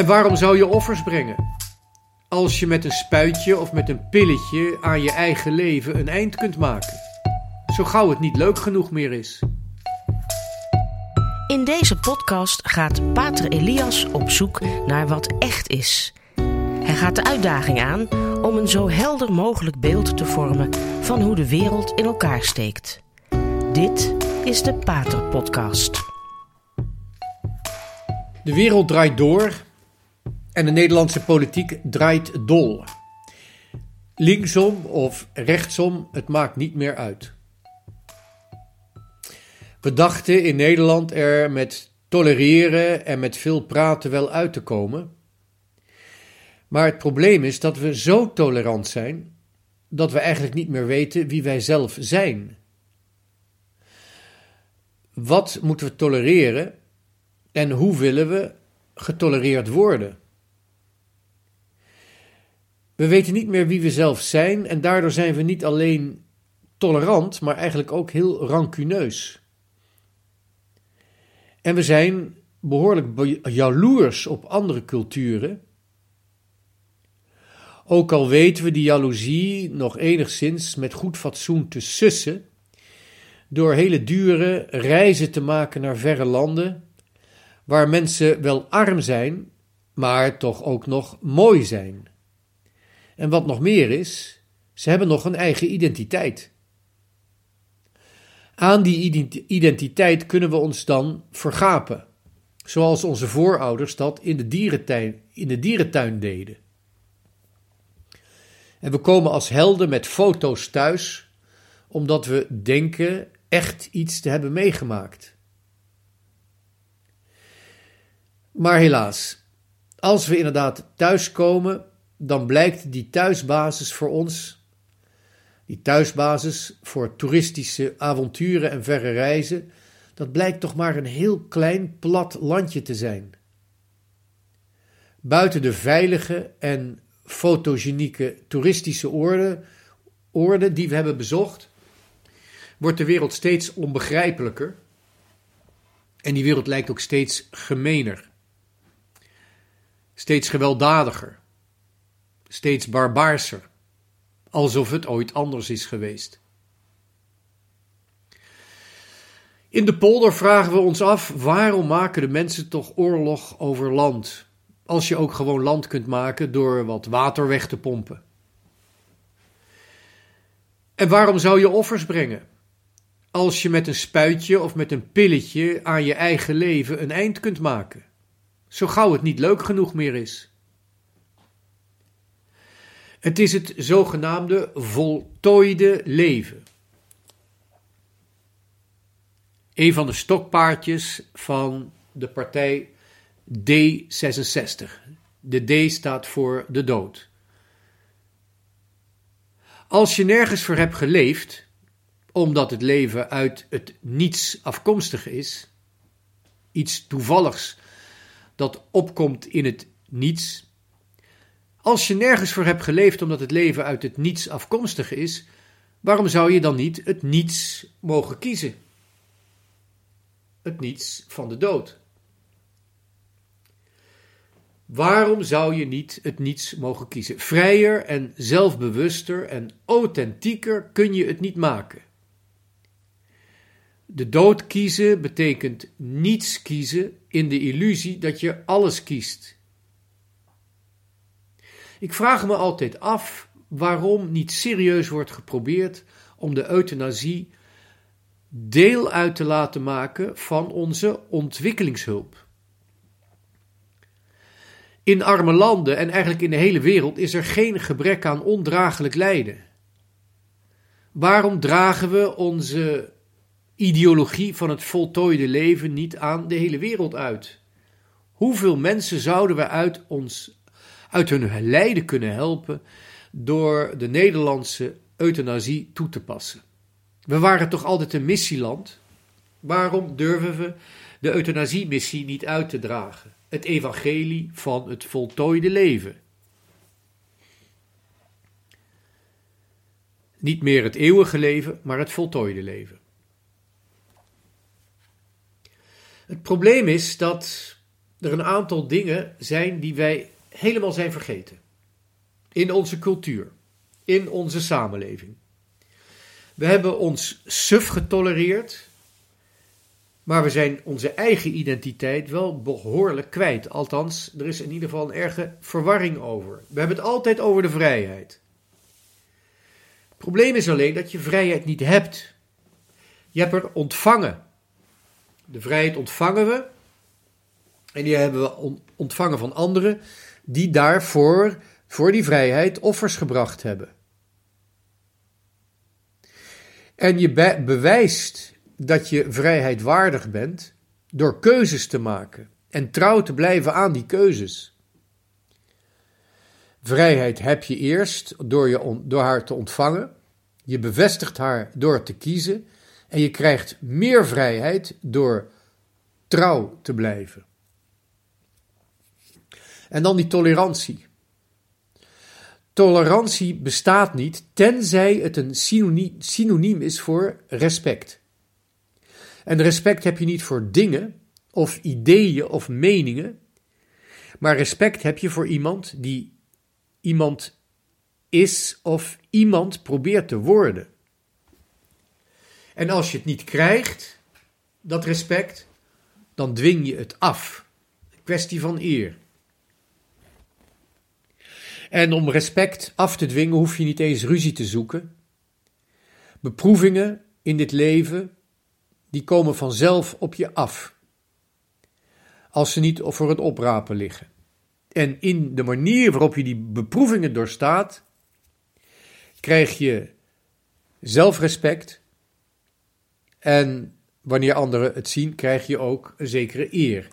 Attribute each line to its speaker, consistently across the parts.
Speaker 1: En waarom zou je offers brengen? Als je met een spuitje of met een pilletje aan je eigen leven een eind kunt maken. Zo gauw het niet leuk genoeg meer is.
Speaker 2: In deze podcast gaat Pater Elias op zoek naar wat echt is. Hij gaat de uitdaging aan om een zo helder mogelijk beeld te vormen van hoe de wereld in elkaar steekt. Dit is de Pater Podcast.
Speaker 1: De wereld draait door en de Nederlandse politiek draait dol. Linksom of rechtsom, het maakt niet meer uit. We dachten in Nederland er met tolereren en met veel praten wel uit te komen. Maar het probleem is dat we zo tolerant zijn dat we eigenlijk niet meer weten wie wij zelf zijn. Wat moeten we tolereren en hoe willen we getolereerd worden? We weten niet meer wie we zelf zijn en daardoor zijn we niet alleen tolerant, maar eigenlijk ook heel rancuneus. En we zijn behoorlijk jaloers op andere culturen. Ook al weten we die jaloezie nog enigszins met goed fatsoen te sussen, door hele dure reizen te maken naar verre landen, waar mensen wel arm zijn, maar toch ook nog mooi zijn. En wat nog meer is, ze hebben nog een eigen identiteit. Aan die identiteit kunnen we ons dan vergapen, zoals onze voorouders dat in de dierentuin, in de dierentuin deden. En we komen als helden met foto's thuis, omdat we denken echt iets te hebben meegemaakt. Maar helaas, als we inderdaad thuiskomen, dan blijkt die thuisbasis voor ons, die thuisbasis voor toeristische avonturen en verre reizen, dat blijkt toch maar een heel klein plat landje te zijn. Buiten de veilige en fotogenieke toeristische oorden, oorden die we hebben bezocht, wordt de wereld steeds onbegrijpelijker en die wereld lijkt ook steeds gemener, steeds gewelddadiger, steeds barbaarser, alsof het ooit anders is geweest. In de polder vragen we ons af waarom maken de mensen toch oorlog over land, als je ook gewoon land kunt maken door wat water weg te pompen. En waarom zou je offers brengen? Als je met een spuitje of met een pilletje aan je eigen leven een eind kunt maken, zo gauw het niet leuk genoeg meer is. Het is het zogenaamde voltooide leven. Een van de stokpaardjes van de partij D66. De D staat voor de dood. Als je nergens voor hebt geleefd, omdat het leven uit het niets afkomstig is, iets toevalligs dat opkomt in het niets, als je nergens voor hebt geleefd omdat het leven uit het niets afkomstig is, waarom zou je dan niet het niets mogen kiezen? Het niets van de dood. Waarom zou je niet het niets mogen kiezen? Vrijer en zelfbewuster en authentieker kun je het niet maken. De dood kiezen betekent niets kiezen in de illusie dat je alles kiest. Ik vraag me altijd af waarom niet serieus wordt geprobeerd om de euthanasie deel uit te laten maken van onze ontwikkelingshulp. In arme landen en eigenlijk in de hele wereld is er geen gebrek aan ondraaglijk lijden. Waarom dragen we onze ideologie van het voltooide leven niet aan de hele wereld uit? Hoeveel mensen zouden we uit ons uit hun lijden kunnen helpen door de Nederlandse euthanasie toe te passen. We waren toch altijd een missieland? Waarom durven we de euthanasiemissie niet uit te dragen? Het evangelie van het voltooide leven. Niet meer het eeuwige leven, maar het voltooide leven. Het probleem is dat er een aantal dingen zijn die wij helemaal zijn vergeten. In onze cultuur, in onze samenleving. We hebben ons suf getolereerd, maar we zijn onze eigen identiteit wel behoorlijk kwijt. Althans, er is in ieder geval een erge verwarring over. We hebben het altijd over de vrijheid. Het probleem is alleen dat je vrijheid niet hebt. Je hebt er ontvangen. De vrijheid ontvangen we. En die hebben we ontvangen van anderen die daarvoor, voor die vrijheid, offers gebracht hebben. En je bewijst dat je vrijheid waardig bent door keuzes te maken en trouw te blijven aan die keuzes. Vrijheid heb je eerst door, je door haar te ontvangen. Je bevestigt haar door te kiezen. En je krijgt meer vrijheid door trouw te blijven. En dan die tolerantie. Tolerantie bestaat niet tenzij het een synoniem is voor respect. En respect heb je niet voor dingen of ideeën of meningen, maar respect heb je voor iemand die iemand is of iemand probeert te worden. En als je het niet krijgt, dat respect, dan dwing je het af. Een kwestie van eer. En om respect af te dwingen hoef je niet eens ruzie te zoeken. Beproevingen in dit leven, die komen vanzelf op je af. Als ze niet voor het oprapen liggen. En in de manier waarop je die beproevingen doorstaat, krijg je zelfrespect. En wanneer anderen het zien, krijg je ook een zekere eer.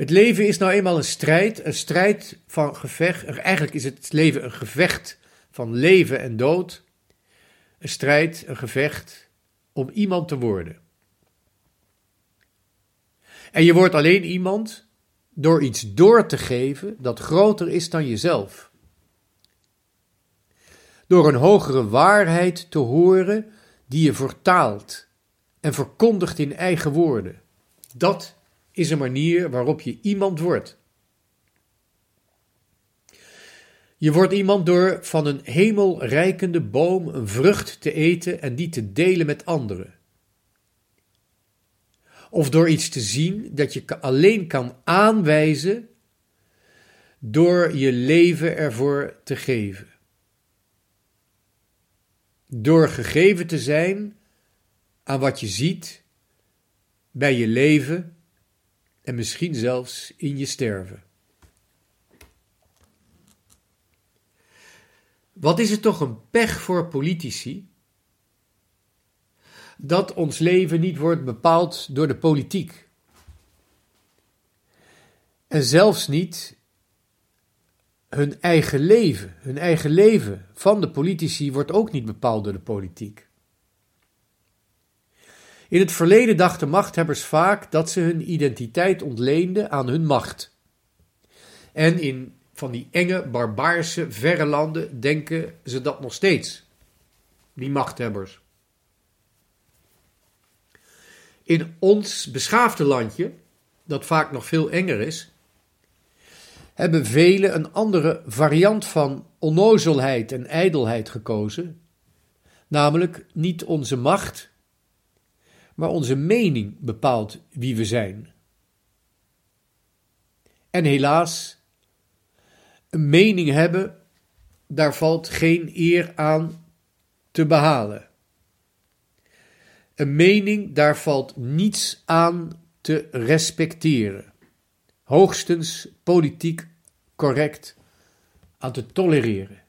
Speaker 1: Het leven is nou eenmaal een strijd, een strijd van gevecht. Eigenlijk is het leven een gevecht van leven en dood. Een strijd, een gevecht om iemand te worden. En je wordt alleen iemand door iets door te geven dat groter is dan jezelf. Door een hogere waarheid te horen die je vertaalt en verkondigt in eigen woorden. Dat is een manier waarop je iemand wordt. Je wordt iemand door van een hemelrijkende boom een vrucht te eten en die te delen met anderen. Of door iets te zien dat je alleen kan aanwijzen door je leven ervoor te geven. Door gegeven te zijn aan wat je ziet bij je leven en misschien zelfs in je sterven. Wat is het toch een pech voor politici dat ons leven niet wordt bepaald door de politiek. En zelfs niet hun eigen leven. Hun eigen leven van de politici wordt ook niet bepaald door de politiek. In het verleden dachten machthebbers vaak dat ze hun identiteit ontleenden aan hun macht. En in van die enge, barbaarse, verre landen denken ze dat nog steeds, die machthebbers. In ons beschaafde landje, dat vaak nog veel enger is, hebben velen een andere variant van onnozelheid en ijdelheid gekozen, namelijk niet onze macht, maar onze mening bepaalt wie we zijn. En helaas, een mening hebben, daar valt geen eer aan te behalen. Een mening, daar valt niets aan te respecteren. Hoogstens politiek correct aan te tolereren.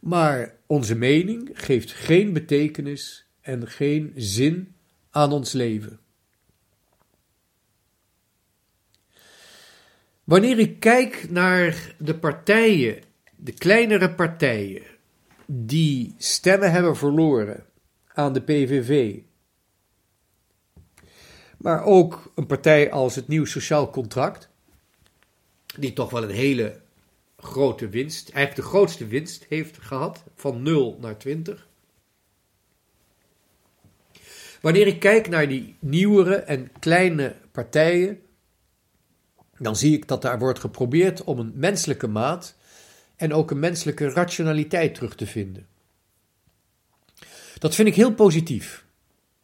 Speaker 1: Maar onze mening geeft geen betekenis en geen zin aan ons leven. Wanneer ik kijk naar de partijen, de kleinere partijen, die stemmen hebben verloren aan de PVV, maar ook een partij als het Nieuw Sociaal Contract, die toch wel een hele grote winst, eigenlijk de grootste winst heeft gehad, van 0 naar 20. Wanneer ik kijk naar die nieuwere en kleine partijen, dan zie ik dat daar wordt geprobeerd om een menselijke maat en ook een menselijke rationaliteit terug te vinden. Dat vind ik heel positief.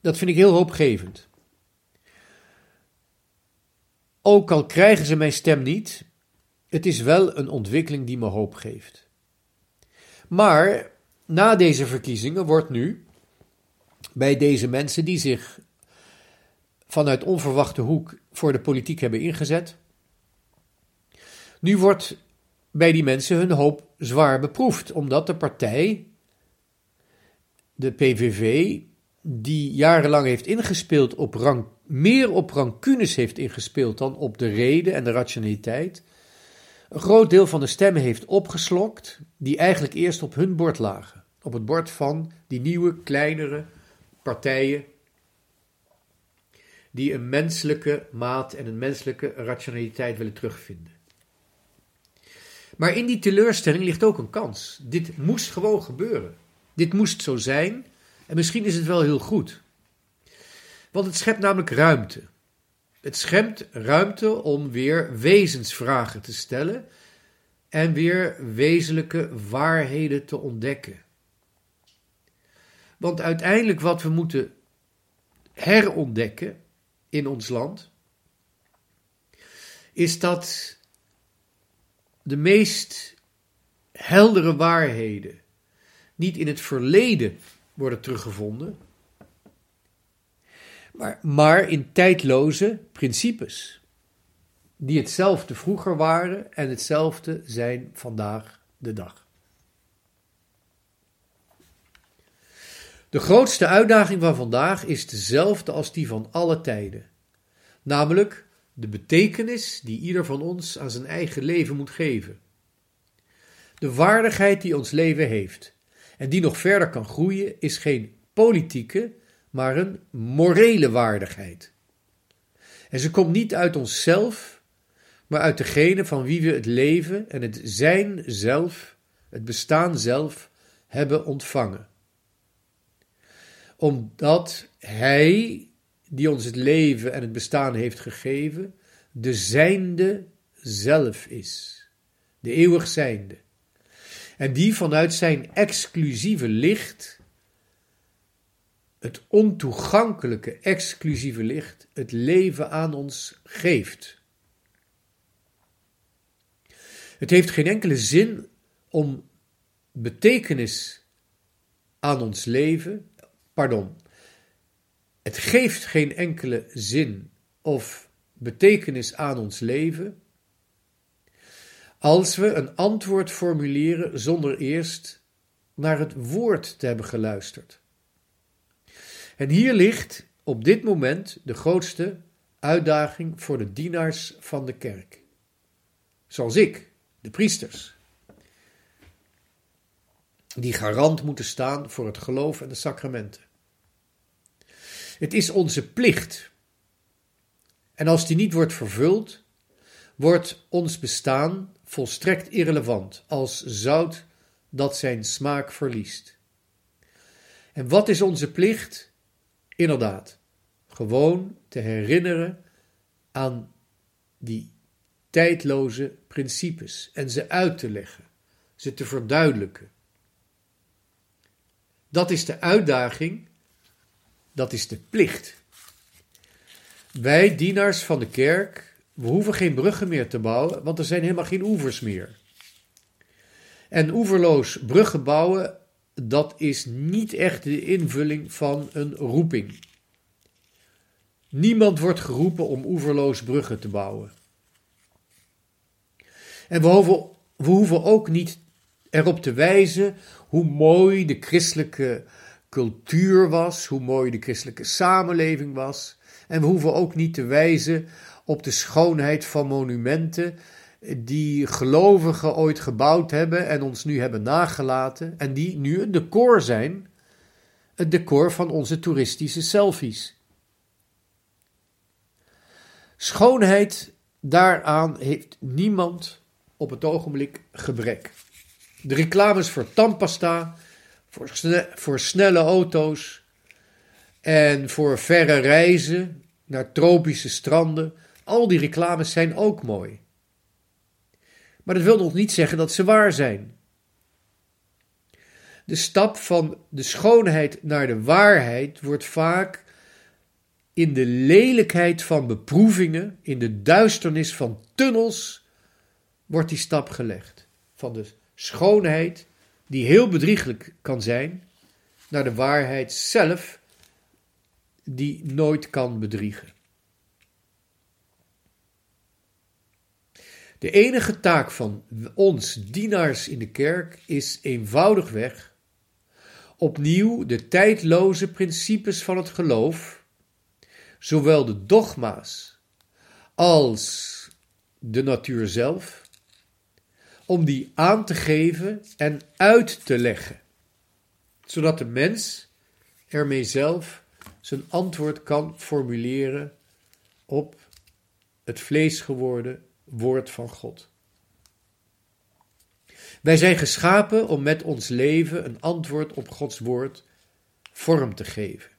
Speaker 1: Dat vind ik heel hoopgevend. Ook al krijgen ze mijn stem niet, het is wel een ontwikkeling die me hoop geeft. Maar na deze verkiezingen wordt nu bij deze mensen die zich vanuit onverwachte hoek voor de politiek hebben ingezet, nu wordt bij die mensen hun hoop zwaar beproefd, omdat de partij, de PVV, die jarenlang heeft ingespeeld op rang, meer op rancunes heeft ingespeeld dan op de reden en de rationaliteit, een groot deel van de stemmen heeft opgeslokt die eigenlijk eerst op hun bord lagen. Op het bord van die nieuwe, kleinere partijen die een menselijke maat en een menselijke rationaliteit willen terugvinden. Maar in die teleurstelling ligt ook een kans. Dit moest gewoon gebeuren. Dit moest zo zijn en misschien is het wel heel goed. Want het schept namelijk ruimte. Het schept ruimte om weer wezensvragen te stellen en weer wezenlijke waarheden te ontdekken. Want uiteindelijk wat we moeten herontdekken in ons land, is dat de meest heldere waarheden niet in het verleden worden teruggevonden, maar, maar in tijdloze principes, die hetzelfde vroeger waren en hetzelfde zijn vandaag de dag. De grootste uitdaging van vandaag is dezelfde als die van alle tijden, namelijk de betekenis die ieder van ons aan zijn eigen leven moet geven. De waardigheid die ons leven heeft en die nog verder kan groeien, is geen politieke, maar een morele waardigheid. En ze komt niet uit onszelf, maar uit degene van wie we het leven en het zijn zelf, het bestaan zelf, hebben ontvangen. Omdat Hij, die ons het leven en het bestaan heeft gegeven, de zijnde zelf is, de eeuwig zijnde. En die vanuit zijn exclusieve licht het ontoegankelijke, exclusieve licht, het leven aan ons geeft. Het heeft geen enkele zin om betekenis aan ons leven, pardon, het geeft geen enkele zin of betekenis aan ons leven als we een antwoord formuleren zonder eerst naar het woord te hebben geluisterd. En hier ligt op dit moment de grootste uitdaging voor de dienaars van de kerk. Zoals ik, de priesters, die garant moeten staan voor het geloof en de sacramenten. Het is onze plicht. En als die niet wordt vervuld, wordt ons bestaan volstrekt irrelevant als zout dat zijn smaak verliest. En wat is onze plicht? Inderdaad, gewoon te herinneren aan die tijdloze principes en ze uit te leggen, ze te verduidelijken. Dat is de uitdaging, dat is de plicht. Wij, dienaars van de kerk, we hoeven geen bruggen meer te bouwen, want er zijn helemaal geen oevers meer. En oeverloos bruggen bouwen dat is niet echt de invulling van een roeping. Niemand wordt geroepen om oeverloos bruggen te bouwen. En we hoeven, we hoeven ook niet erop te wijzen hoe mooi de christelijke cultuur was, hoe mooi de christelijke samenleving was. En we hoeven ook niet te wijzen op de schoonheid van monumenten die gelovigen ooit gebouwd hebben en ons nu hebben nagelaten en die nu een decor zijn, het decor van onze toeristische selfies. Schoonheid, daaraan heeft niemand op het ogenblik gebrek. De reclames voor tandpasta, voor, voor snelle auto's En voor verre reizen naar tropische stranden, al die reclames zijn ook mooi. Maar dat wil nog niet zeggen dat ze waar zijn. De stap van de schoonheid naar de waarheid wordt vaak in de lelijkheid van beproevingen, in de duisternis van tunnels, wordt die stap gelegd. Van de schoonheid, die heel bedrieglijk kan zijn, naar de waarheid zelf, die nooit kan bedriegen. De enige taak van ons dienaars in de kerk is eenvoudigweg opnieuw de tijdloze principes van het geloof, zowel de dogma's als de natuur zelf, om die aan te geven en uit te leggen, zodat de mens ermee zelf zijn antwoord kan formuleren op het vlees geworden woord van God. Wij zijn geschapen om met ons leven een antwoord op Gods woord vorm te geven.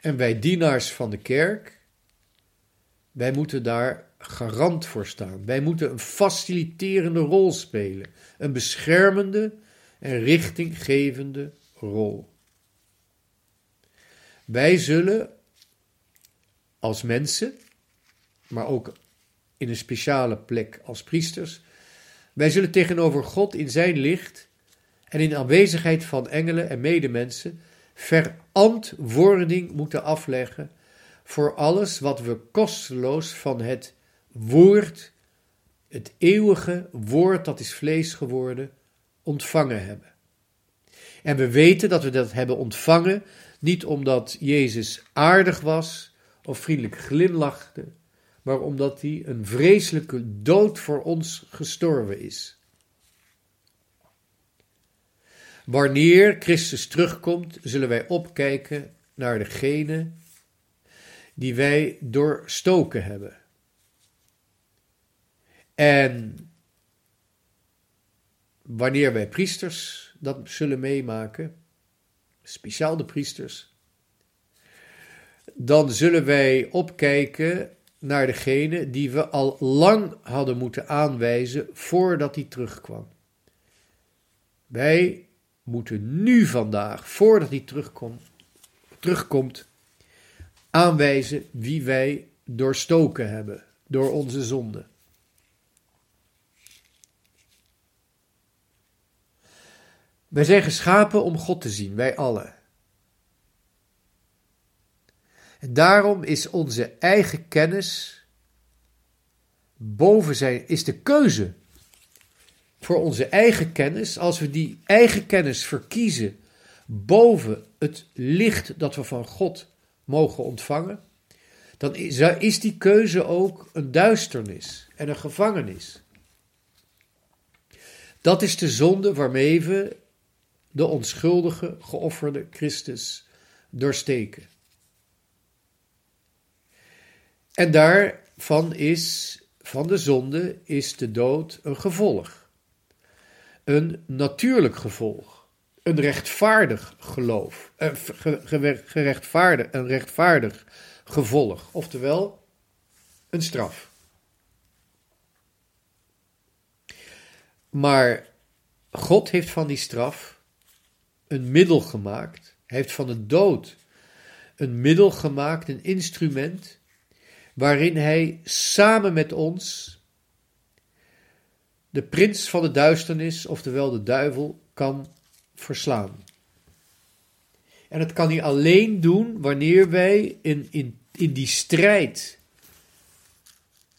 Speaker 1: En wij dienaars van de kerk, wij moeten daar garant voor staan. Wij moeten een faciliterende rol spelen, een beschermende en richtinggevende rol. Wij zullen als mensen, maar ook in een speciale plek als priesters, wij zullen tegenover God in zijn licht en in aanwezigheid van engelen en medemensen verantwoording moeten afleggen voor alles wat we kosteloos van het woord, het eeuwige woord dat is vlees geworden, ontvangen hebben. En we weten dat we dat hebben ontvangen niet omdat Jezus aardig was of vriendelijk glimlachte, maar omdat hij een vreselijke dood voor ons gestorven is. Wanneer Christus terugkomt, zullen wij opkijken naar degene die wij doorstoken hebben. En wanneer wij priesters dat zullen meemaken, speciaal de priesters, dan zullen wij opkijken naar degene die we al lang hadden moeten aanwijzen voordat hij terugkwam. Wij moeten nu vandaag, voordat hij terugkomt, aanwijzen wie wij doorstoken hebben door onze zonde. Wij zijn geschapen om God te zien, wij allen. En daarom is onze eigen kennis boven zijn, is de keuze voor onze eigen kennis, als we die eigen kennis verkiezen boven het licht dat we van God mogen ontvangen, dan is die keuze ook een duisternis en een gevangenis. Dat is de zonde waarmee we de onschuldige, geofferde Christus doorsteken. En daarvan is, van de zonde, is de dood een gevolg. Een natuurlijk gevolg. Een rechtvaardig geloof. Een gerechtvaardig, een rechtvaardig gevolg. Oftewel, een straf. Maar God heeft van die straf een middel gemaakt. Hij heeft van de dood een middel gemaakt, een instrument, waarin hij samen met ons de prins van de duisternis, oftewel de duivel, kan verslaan. En dat kan hij alleen doen wanneer wij in, in, in die strijd,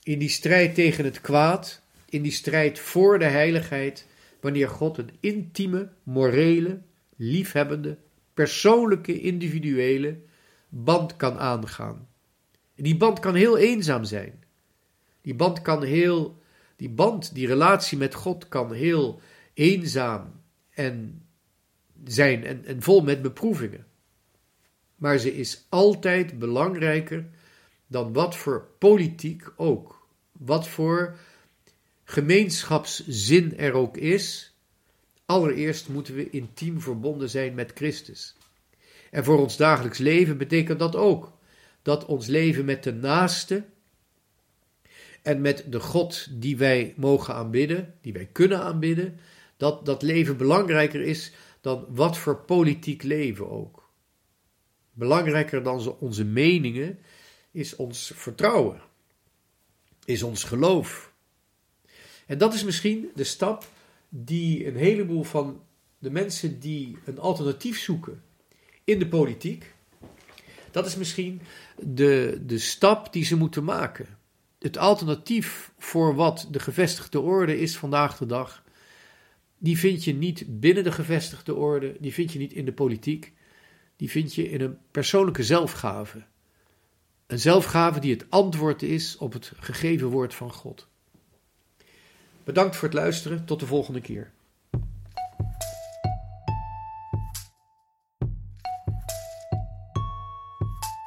Speaker 1: in die strijd tegen het kwaad, in die strijd voor de heiligheid, wanneer God een intieme, morele, liefhebbende, persoonlijke, individuele band kan aangaan. die band kan heel eenzaam zijn. Die band kan heel, die band, die relatie met God kan heel eenzaam en zijn en, en vol met beproevingen. Maar ze is altijd belangrijker dan wat voor politiek ook, wat voor gemeenschapszin er ook is, Allereerst moeten we intiem verbonden zijn met Christus. En voor ons dagelijks leven betekent dat ook dat ons leven met de naaste en met de God die wij mogen aanbidden, die wij kunnen aanbidden, dat dat leven belangrijker is dan wat voor politiek leven ook. Belangrijker dan onze meningen is ons vertrouwen, is ons geloof. En dat is misschien de stap die een heleboel van de mensen die een alternatief zoeken in de politiek, dat is misschien de, de stap die ze moeten maken. Het alternatief voor wat de gevestigde orde is vandaag de dag, die vind je niet binnen de gevestigde orde, die vind je niet in de politiek, die vind je in een persoonlijke zelfgave. Een zelfgave die het antwoord is op het gegeven woord van God. Bedankt voor het luisteren. Tot de volgende keer.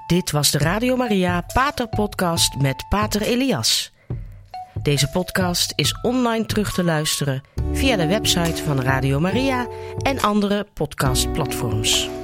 Speaker 2: Dit was de Radio Maria Pater Podcast met Pater Elias. Deze podcast is online terug te luisteren via de website van Radio Maria en andere podcastplatforms.